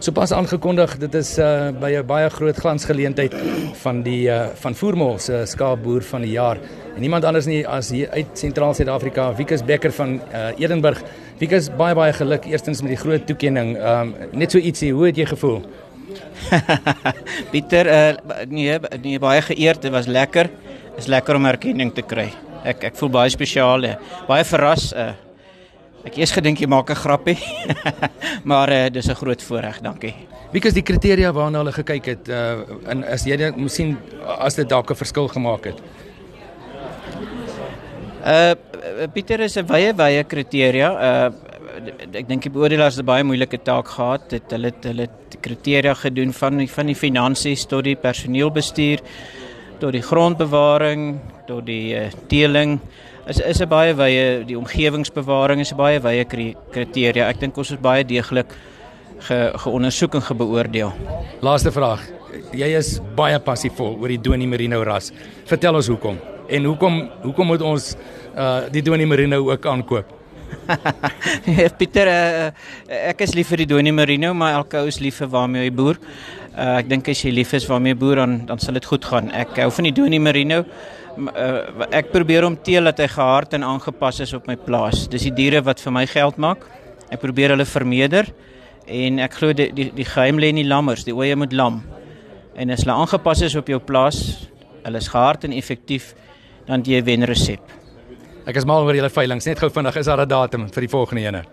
Sopas aangekondig, dit is uh by 'n baie groot glansgeleentheid van die uh van Voormal se skaapboer van die jaar. En niemand anders nie as hier uit Sentraal Suid-Afrika, Wikus Becker van uh Edenburg. Wikus, baie baie geluk eerstens met die groot toekenning. Um net so ietsie, hoe het jy gevoel? Pieter, uh nee, nee baie geëerd, dit was lekker. Is lekker om erkenning te kry. Ek ek voel baie spesiaal, baie verras uh Ek eers gedink jy maak 'n grappie. maar uh, dis 'n groot voorreg, dankie. Wie is die kriteria waarna hulle gekyk het uh en as jy dit moes sien as dit dalk 'n verskil gemaak het? Uh Pieter is 'n wye wye kriteria. Uh ek dink die beoordelaars het baie moeilike taak gehad. Dit hulle het hulle kriteria gedoen van van die finansies tot die personeelbestuur tot die grondbewaring tot die uh, teeling is is 'n baie wye die omgewingsbewaring is 'n baie wye kriteria. Ek dink ons is baie deeglik ge geondersoek en gebeoordeel. Laaste vraag. Jy is baie passievol oor die Doni Merino ras. Vertel ons hoekom en hoekom hoekom moet ons uh die Doni Merino ook aankoop? Pieter, uh, ek is lief vir die Doni Merino, maar elke ou is lief vir waarmee hy boer. Uh, ek dink as jy lief is waarmee boer dan dan sal dit goed gaan. Ek hou van die Doni Merino uh, ek probeer om teel dat hy gehard en aangepas is op my plaas. Dis die diere wat vir my geld maak. Ek probeer hulle vermeerder en ek glo die die, die geheim lê in die lammers, die oeye moet lam. En as hulle aangepas is op jou plaas, hulle is gehard en effektief, dan jy wen resep. Ek is mal oor julle veiling. Net gou vinnig, is daar 'n datum vir die volgende ene?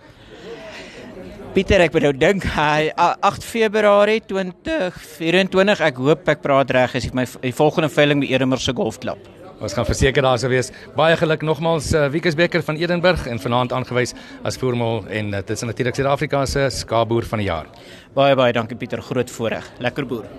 Pieter, ek bedoel dink hy 8 Februarie 2024. Ek hoop ek praat reg ek my die volgende veiling by Edemer se golfklub. Ons gaan verseker daar sou wees. Baie geluk nogmaals uh, Wikus Becker van Edenburg en vanaand aangewys as voormal en uh, dit is natuurlik Suid-Afrika se skaapboer van die jaar. Baie baie dankie Pieter, groot voorreg. Lekker boer.